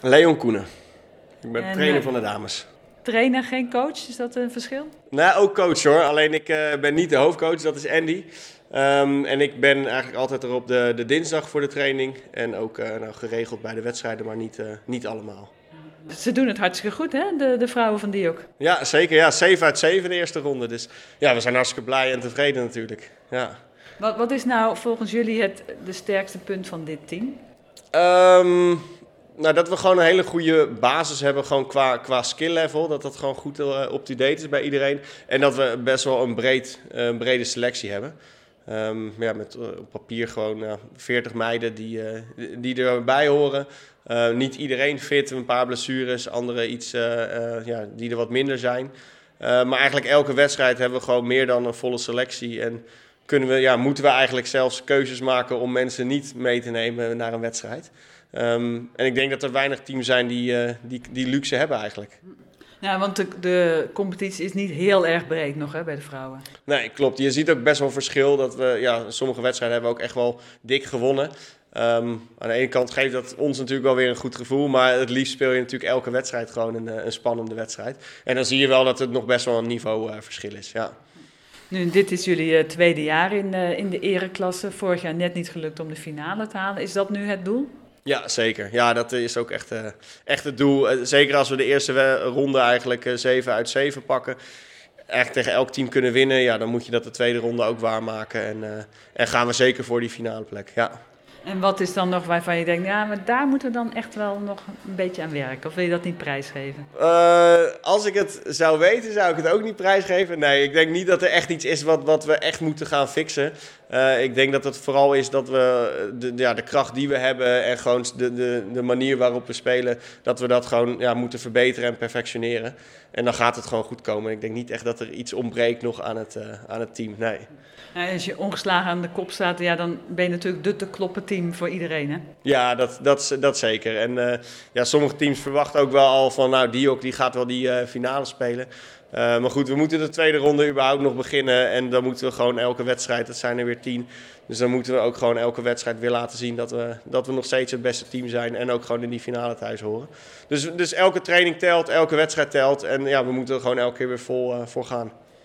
Leon Koenen. Ik ben En, trainer eh, van de dames. Trainer, geen coach, is dat een verschil? Nou, ook coach hoor. Alleen ik eh, ben niet de hoofdcoach, dat is Andy. Ehm, en ik ben eigenlijk altijd er op de, de dinsdag voor de training. En ook eh, nou, geregeld bij de wedstrijden, maar niet, niet allemaal. Ze doen het hartstikke goed, hè, de, de vrouwen van Diok. Ja, zeker. Ja, 7 uit 7 de eerste ronde. Dus ja, we zijn hartstikke blij en tevreden natuurlijk. Ja. Wat, wat is nou volgens jullie het de sterkste punt van dit team? Ehm, nou, dat we gewoon een hele goede basis hebben, gewoon qua, qua skill level. Dat dat gewoon goed uh, up-to-date is bij iedereen. En dat we best wel een, breed, uh, een brede selectie hebben. Um, ja, met uh, op papier gewoon 40 meiden die, die erbij horen. niet iedereen fit, een paar blessures, anderen iets ja, die er wat minder zijn. maar eigenlijk elke wedstrijd hebben we gewoon meer dan een volle selectie. En kunnen we, ja, moeten we eigenlijk zelfs keuzes maken om mensen niet mee te nemen naar een wedstrijd. Um, en ik denk dat er weinig teams zijn die, uh, die, die luxe hebben eigenlijk. Ja, want de, de, competitie is niet heel erg breed nog hè, bij de vrouwen. Nee, klopt. Je ziet ook best wel verschil. Dat we, ja, sommige wedstrijden hebben we ook echt wel dik gewonnen. Um, aan de ene kant geeft dat ons natuurlijk wel weer een goed gevoel. Maar het liefst speel je natuurlijk elke wedstrijd gewoon een, een spannende wedstrijd. En dan zie je wel dat het nog best wel een niveauverschil uh, is. Ja. Nu, dit is jullie uh, tweede jaar in, uh, in de ereklasse. Vorig jaar net niet gelukt om de finale te halen. Is dat nu het doel? Ja, zeker. Ja, dat is ook echt, uh, echt het doel. Zeker als we de eerste ronde eigenlijk uh, 7 uit 7 pakken. Echt tegen elk team kunnen winnen. Ja, dan moet je dat de tweede ronde ook waarmaken. En, en gaan we zeker voor die finale plek. Ja. En wat is dan nog waarvan je denkt, ja, maar daar moeten we dan echt wel nog een beetje aan werken? Of wil je dat niet prijsgeven? Uh, als ik het zou weten, zou ik het ook niet prijsgeven. Nee, ik denk niet dat er echt iets is wat, wat we echt moeten gaan fixen. Uh, ik denk dat het vooral is dat we de, ja, de kracht die we hebben en gewoon de, de, de manier waarop we spelen, dat we dat gewoon ja, moeten verbeteren en perfectioneren. En dan gaat het gewoon goed komen. Ik denk niet echt dat er iets ontbreekt nog aan het, uh, aan het team. Nee. Ja, als je ongeslagen aan de kop staat, ja, dan ben je natuurlijk de te kloppen team voor iedereen. Hè? Ja, dat, dat, dat zeker. En uh, ja, sommige teams verwachten ook wel al van, nou, Diok die gaat wel die uh, finale spelen. Uh, maar goed, we moeten de tweede ronde überhaupt nog beginnen. En dan moeten we gewoon elke wedstrijd, dat zijn er weer tien. Dus dan moeten we ook gewoon elke wedstrijd weer laten zien dat we, dat we nog steeds het beste team zijn. En ook gewoon in die finale thuis horen. Dus, dus elke training telt, elke wedstrijd telt. En ja, we moeten er gewoon elke keer weer vol voor gaan.